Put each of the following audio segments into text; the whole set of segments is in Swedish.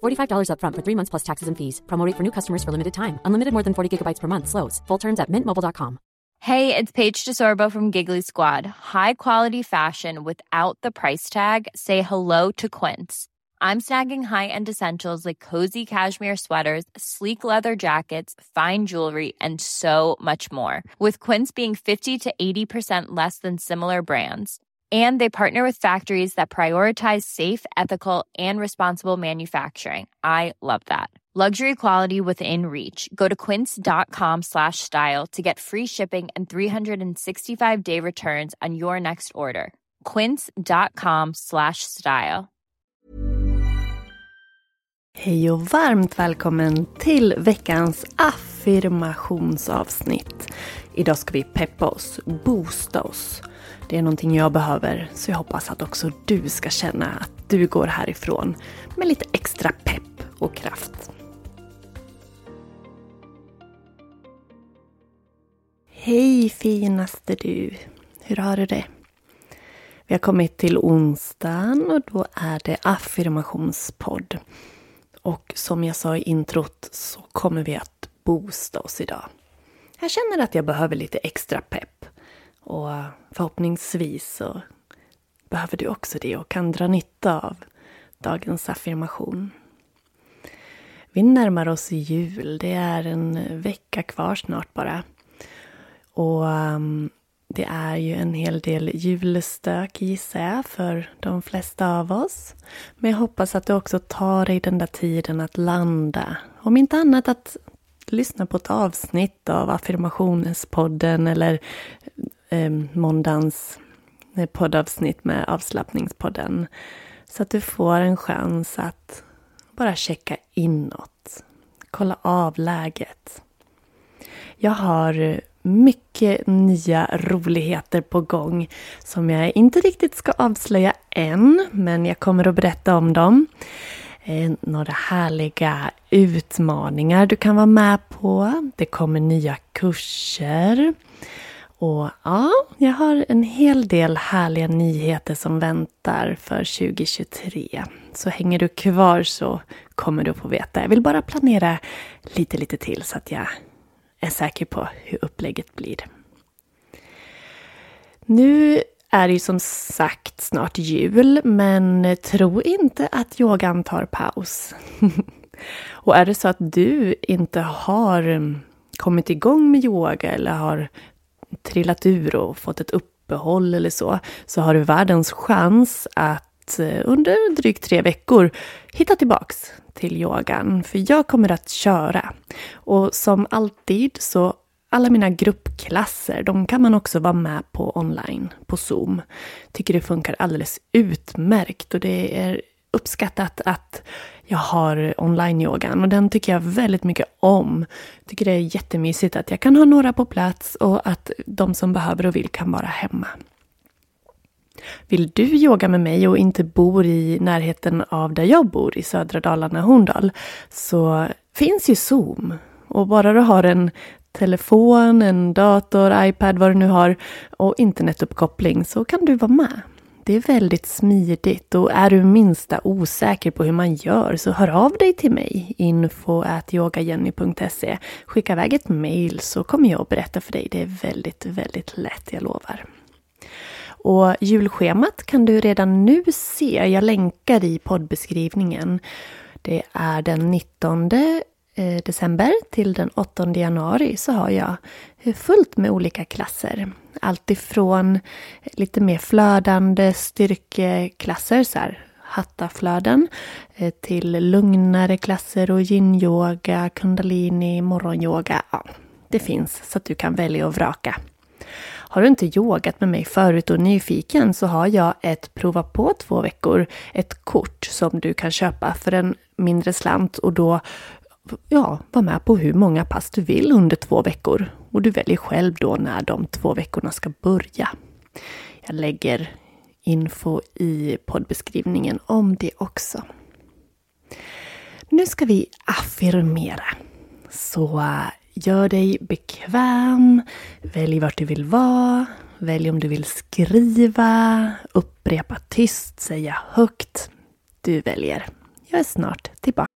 $45 upfront for three months plus taxes and fees. Promote for new customers for limited time. Unlimited more than 40 gigabytes per month. Slows. Full terms at mintmobile.com. Hey, it's Paige DeSorbo from Giggly Squad. High quality fashion without the price tag. Say hello to Quince. I'm snagging high-end essentials like cozy cashmere sweaters, sleek leather jackets, fine jewelry, and so much more. With Quince being 50 to 80% less than similar brands. And they partner with factories that prioritize safe, ethical, and responsible manufacturing. I love that. Luxury quality within reach. Go to quince.com slash style to get free shipping and 365 day returns on your next order. Quince.com slash style. Hej och varmt välkommen till veckans affirmationsavsnitt. Idag ska vi peppa oss, boosta oss. Det är någonting jag behöver, så jag hoppas att också du ska känna att du går härifrån med lite extra pepp och kraft. Hej finaste du! Hur har du det? Vi har kommit till onsdagen och då är det affirmationspodd. Och som jag sa i introt så kommer vi att boosta oss idag. Jag känner att jag behöver lite extra pepp. Och förhoppningsvis så behöver du också det och kan dra nytta av dagens affirmation. Vi närmar oss jul. Det är en vecka kvar snart bara. Och um, det är ju en hel del julstök gissar jag för de flesta av oss. Men jag hoppas att du också tar dig den där tiden att landa. Om inte annat att lyssna på ett avsnitt av affirmationspodden eller Ehm, eh, måndagens poddavsnitt med avslappningspodden. Så att du får en chans att bara checka inåt. Kolla av läget. Jag har mycket nya roligheter på gång som jag inte riktigt ska avslöja än, men jag kommer att berätta om dem. Eh, några härliga utmaningar du kan vara med på. Det kommer nya kurser. Och ja, jag har en hel del härliga nyheter som väntar för 2023. Så hänger du kvar så kommer du få veta. Jag vill bara planera lite, lite till så att jag är säker på hur upplägget blir. Nu är det ju som sagt snart jul, men tro inte att yogan tar paus. och är det så att du inte har kommit igång med yoga eller har trillat ur och fått ett uppehåll eller så, så har du världens chans att eh, under drygt tre veckor hitta tillbaks till yogan. För jag kommer att köra. Och som alltid så alla mina gruppklasser, de kan man också vara med på online, på Zoom. Tycker det funkar alldeles utmärkt och det är uppskattat att jag har online-yogan och den tycker jag väldigt mycket om. Tycker det är jättemysigt att jag kan ha några på plats och att de som behöver och vill kan vara hemma. Vill du yoga med mig och inte bor i närheten av där jag bor, i södra Dalarna, Horndal, så finns ju Zoom. Och bara du har en telefon, en dator, iPad, vad du nu har och internetuppkoppling så kan du vara med. Det är väldigt smidigt och är du minsta osäker på hur man gör så hör av dig till mig. info yogajenny.se Skicka iväg ett mail så kommer jag att berätta för dig. Det är väldigt, väldigt lätt, jag lovar. Och julschemat kan du redan nu se. Jag länkar i poddbeskrivningen. Det är den 19 Eh, december till den 8 januari så har jag fullt med olika klasser. Alltifrån lite mer flödande styrkeklasser, så här, hattaflöden, eh, till lugnare klasser och yin-yoga, kundalini, morgonyoga. Ja, det finns så att du kan välja och vraka. Har du inte yogat med mig förut och är nyfiken så har jag ett prova på två veckor, ett kort som du kan köpa för en mindre slant och då ja, vara med på hur många pass du vill under två veckor. Och du väljer själv då när de två veckorna ska börja. Jag lägger info i poddbeskrivningen om det också. Nu ska vi affirmera. Så eh, Gör dig bekväm. Välj vart du vill vara. Välj om du vill skriva, upprepa tyst, säga högt. Du väljer. Jag är snart tillbaka.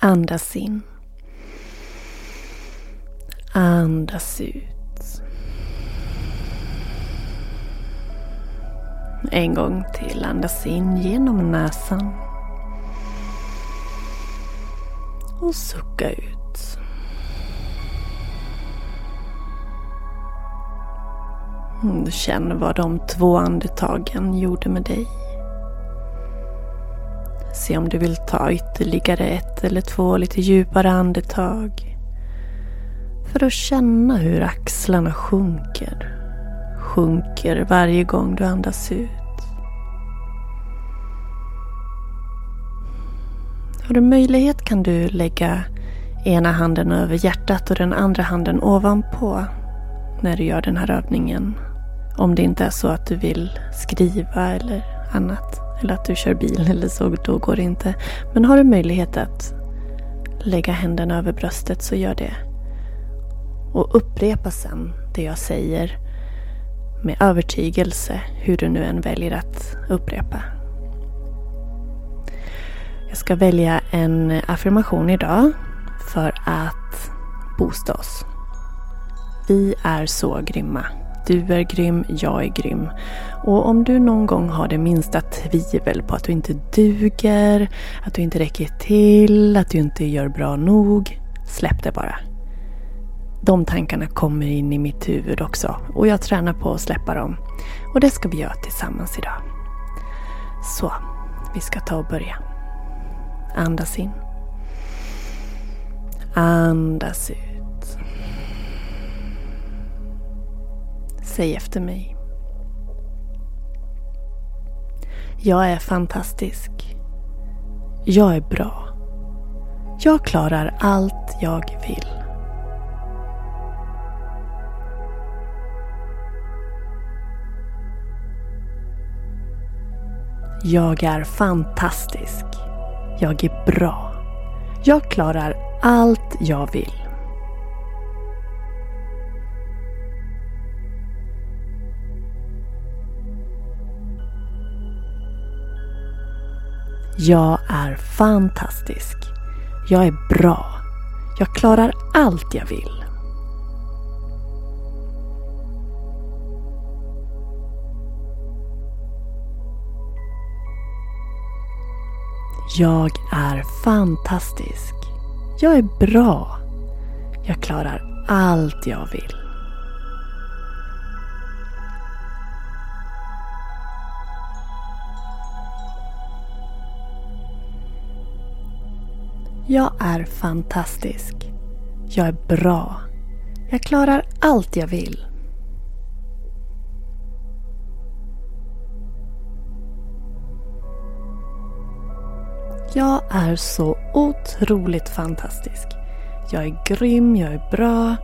Andas in. Andas ut. En gång till. Andas in genom näsan. Och sucka ut. Mm, du känner vad de två andetagen gjorde med dig. Se om du vill ta ytterligare ett eller två lite djupare andetag. För att känna hur axlarna sjunker. Sjunker varje gång du andas ut. Har du möjlighet kan du lägga ena handen över hjärtat och den andra handen ovanpå när du gör den här övningen. Om det inte är så att du vill skriva eller annat. Eller att du kör bil eller så, då går det inte. Men har du möjlighet att lägga händerna över bröstet så gör det. Och upprepa sen det jag säger med övertygelse, hur du nu än väljer att upprepa. Jag ska välja en affirmation idag för att boosta oss. Vi är så grymma. Du är grym, jag är grym. Och om du någon gång har det minsta tvivel på att du inte duger, att du inte räcker till, att du inte gör bra nog, släpp det bara. De tankarna kommer in i mitt huvud också och jag tränar på att släppa dem. Och det ska vi göra tillsammans idag. Så, vi ska ta och börja. Andas in. Andas ut. Säg efter mig. Jag är fantastisk. Jag är bra. Jag klarar allt jag vill. Jag är fantastisk. Jag är bra. Jag klarar allt jag vill. Jag är fantastisk. Jag är bra. Jag klarar allt jag vill. Jag är fantastisk. Jag är bra. Jag klarar allt jag vill. Jag är fantastisk. Jag är bra. Jag klarar allt jag vill. Jag är så otroligt fantastisk. Jag är grym, jag är bra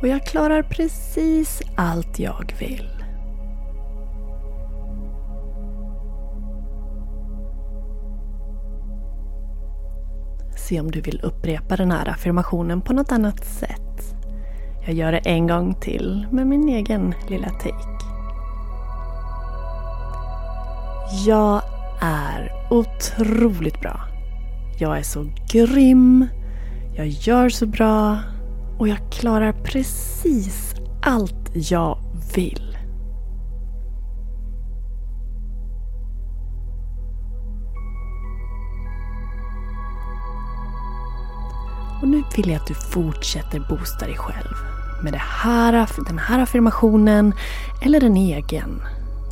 och jag klarar precis allt jag vill. Se om du vill upprepa den här affirmationen på något annat sätt. Jag gör det en gång till med min egen lilla take. Jag är otroligt bra. Jag är så grym. Jag gör så bra. Och jag klarar precis allt jag vill. Vill jag att du fortsätter boosta dig själv med det här, den här affirmationen eller en egen.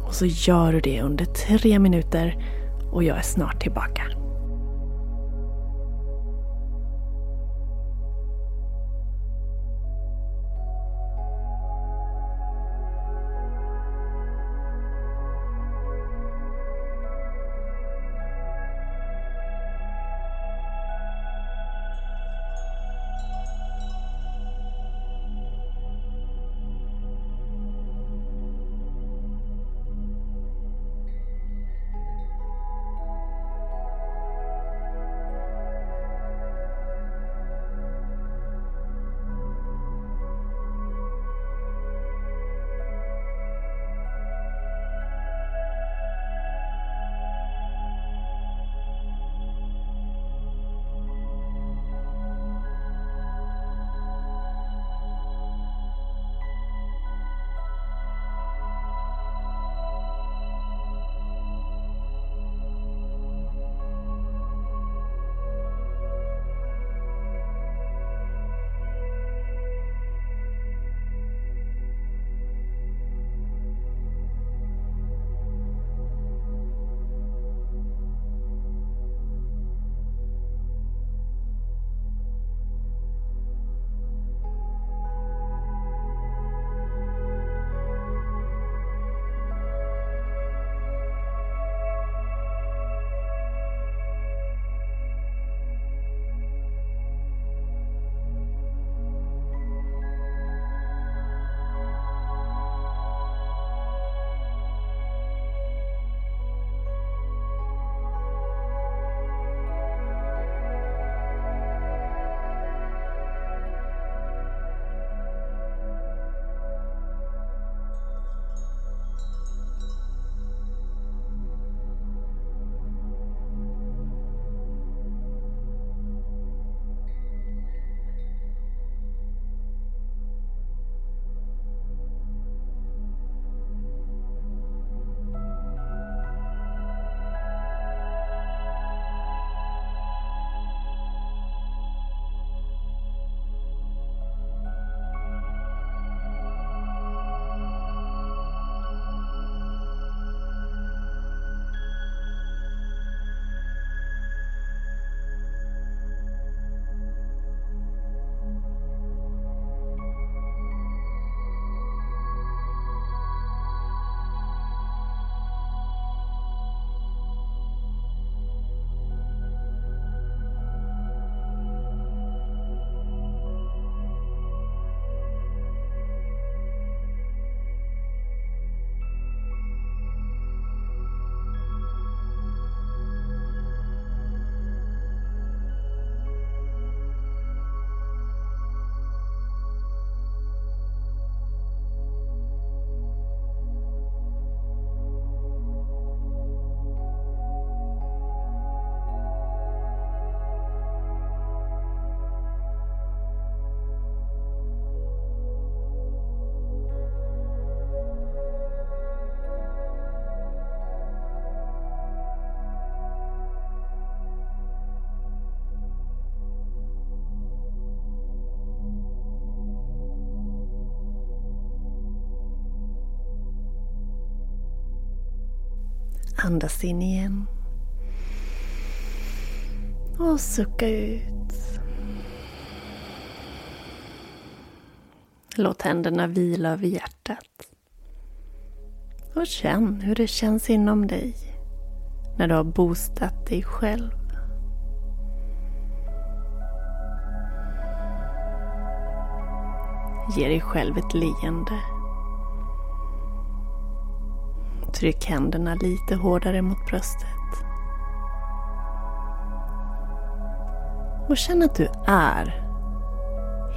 Och så gör du det under tre minuter och jag är snart tillbaka. Andas in igen. Och sucka ut. Låt händerna vila över hjärtat. Och känn hur det känns inom dig när du har boostat dig själv. Ge dig själv ett leende. Tryck händerna lite hårdare mot bröstet. Och känn att du är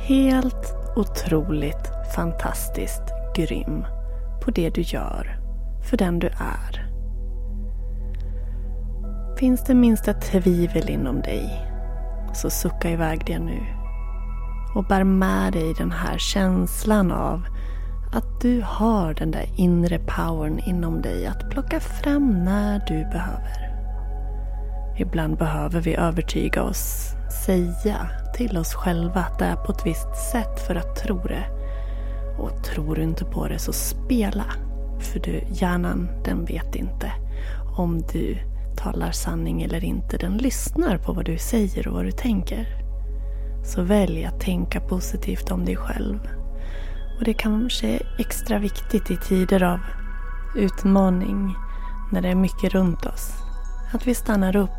helt otroligt fantastiskt grym på det du gör, för den du är. Finns det minsta tvivel inom dig, så sucka iväg det nu. Och bär med dig den här känslan av att du har den där inre powern inom dig att plocka fram när du behöver. Ibland behöver vi övertyga oss, säga till oss själva att det är på ett visst sätt för att tro det. Och tror du inte på det så spela. För du, hjärnan den vet inte om du talar sanning eller inte. Den lyssnar på vad du säger och vad du tänker. Så välj att tänka positivt om dig själv. Och det kanske är extra viktigt i tider av utmaning, när det är mycket runt oss. Att vi stannar upp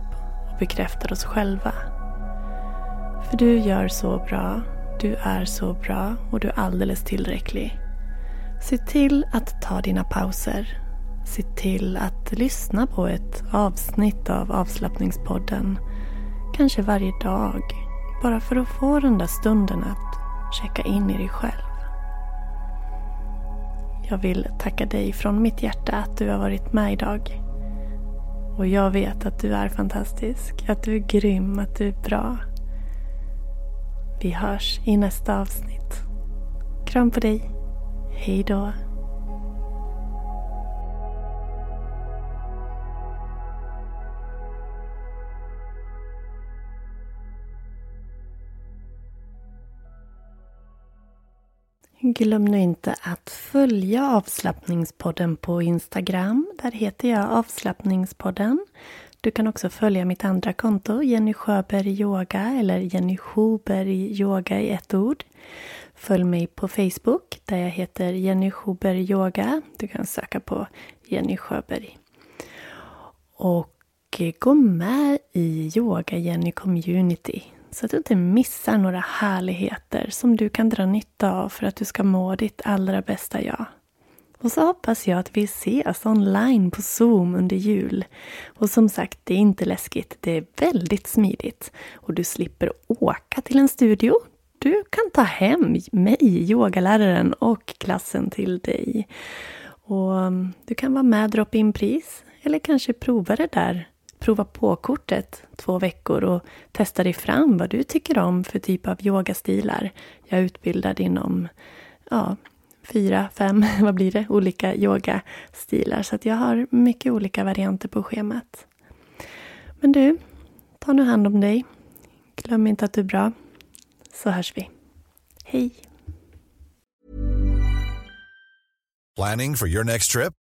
och bekräftar oss själva. För du gör så bra, du är så bra och du är alldeles tillräcklig. Se till att ta dina pauser. Se till att lyssna på ett avsnitt av avslappningspodden. Kanske varje dag. Bara för att få den där stunden att checka in i dig själv. Jag vill tacka dig från mitt hjärta att du har varit med idag. Och jag vet att du är fantastisk, att du är grym, att du är bra. Vi hörs i nästa avsnitt. Kram på dig. Hej då. Glöm nu inte att följa avslappningspodden på Instagram. Där heter jag avslappningspodden. Du kan också följa mitt andra konto, Jenny Sjöberg Yoga eller Jenny Sjöberg Yoga i ett ord. Följ mig på Facebook där jag heter Jenny Sjöberg Yoga. Du kan söka på Jenny Sjöberg. Och eh, gå med i Yoga Jenny Community så att du inte missar några härligheter som du kan dra nytta av för att du ska må ditt allra bästa jag. Och så hoppas jag att vi ses online på Zoom under jul. Och som sagt, det är inte läskigt. Det är väldigt smidigt. Och du slipper åka till en studio. Du kan ta hem mig, yogaläraren och klassen till dig. Och du kan vara med drop-in-pris. Eller kanske prova det där prova på-kortet två veckor och testa dig fram vad du tycker om för typ av yogastilar. Jag är utbildad inom ja, fyra, fem, vad blir det, olika yogastilar. Så att jag har mycket olika varianter på schemat. Men du, ta nu hand om dig. Glöm inte att du är bra. Så hörs vi. Hej! Planning for your next trip?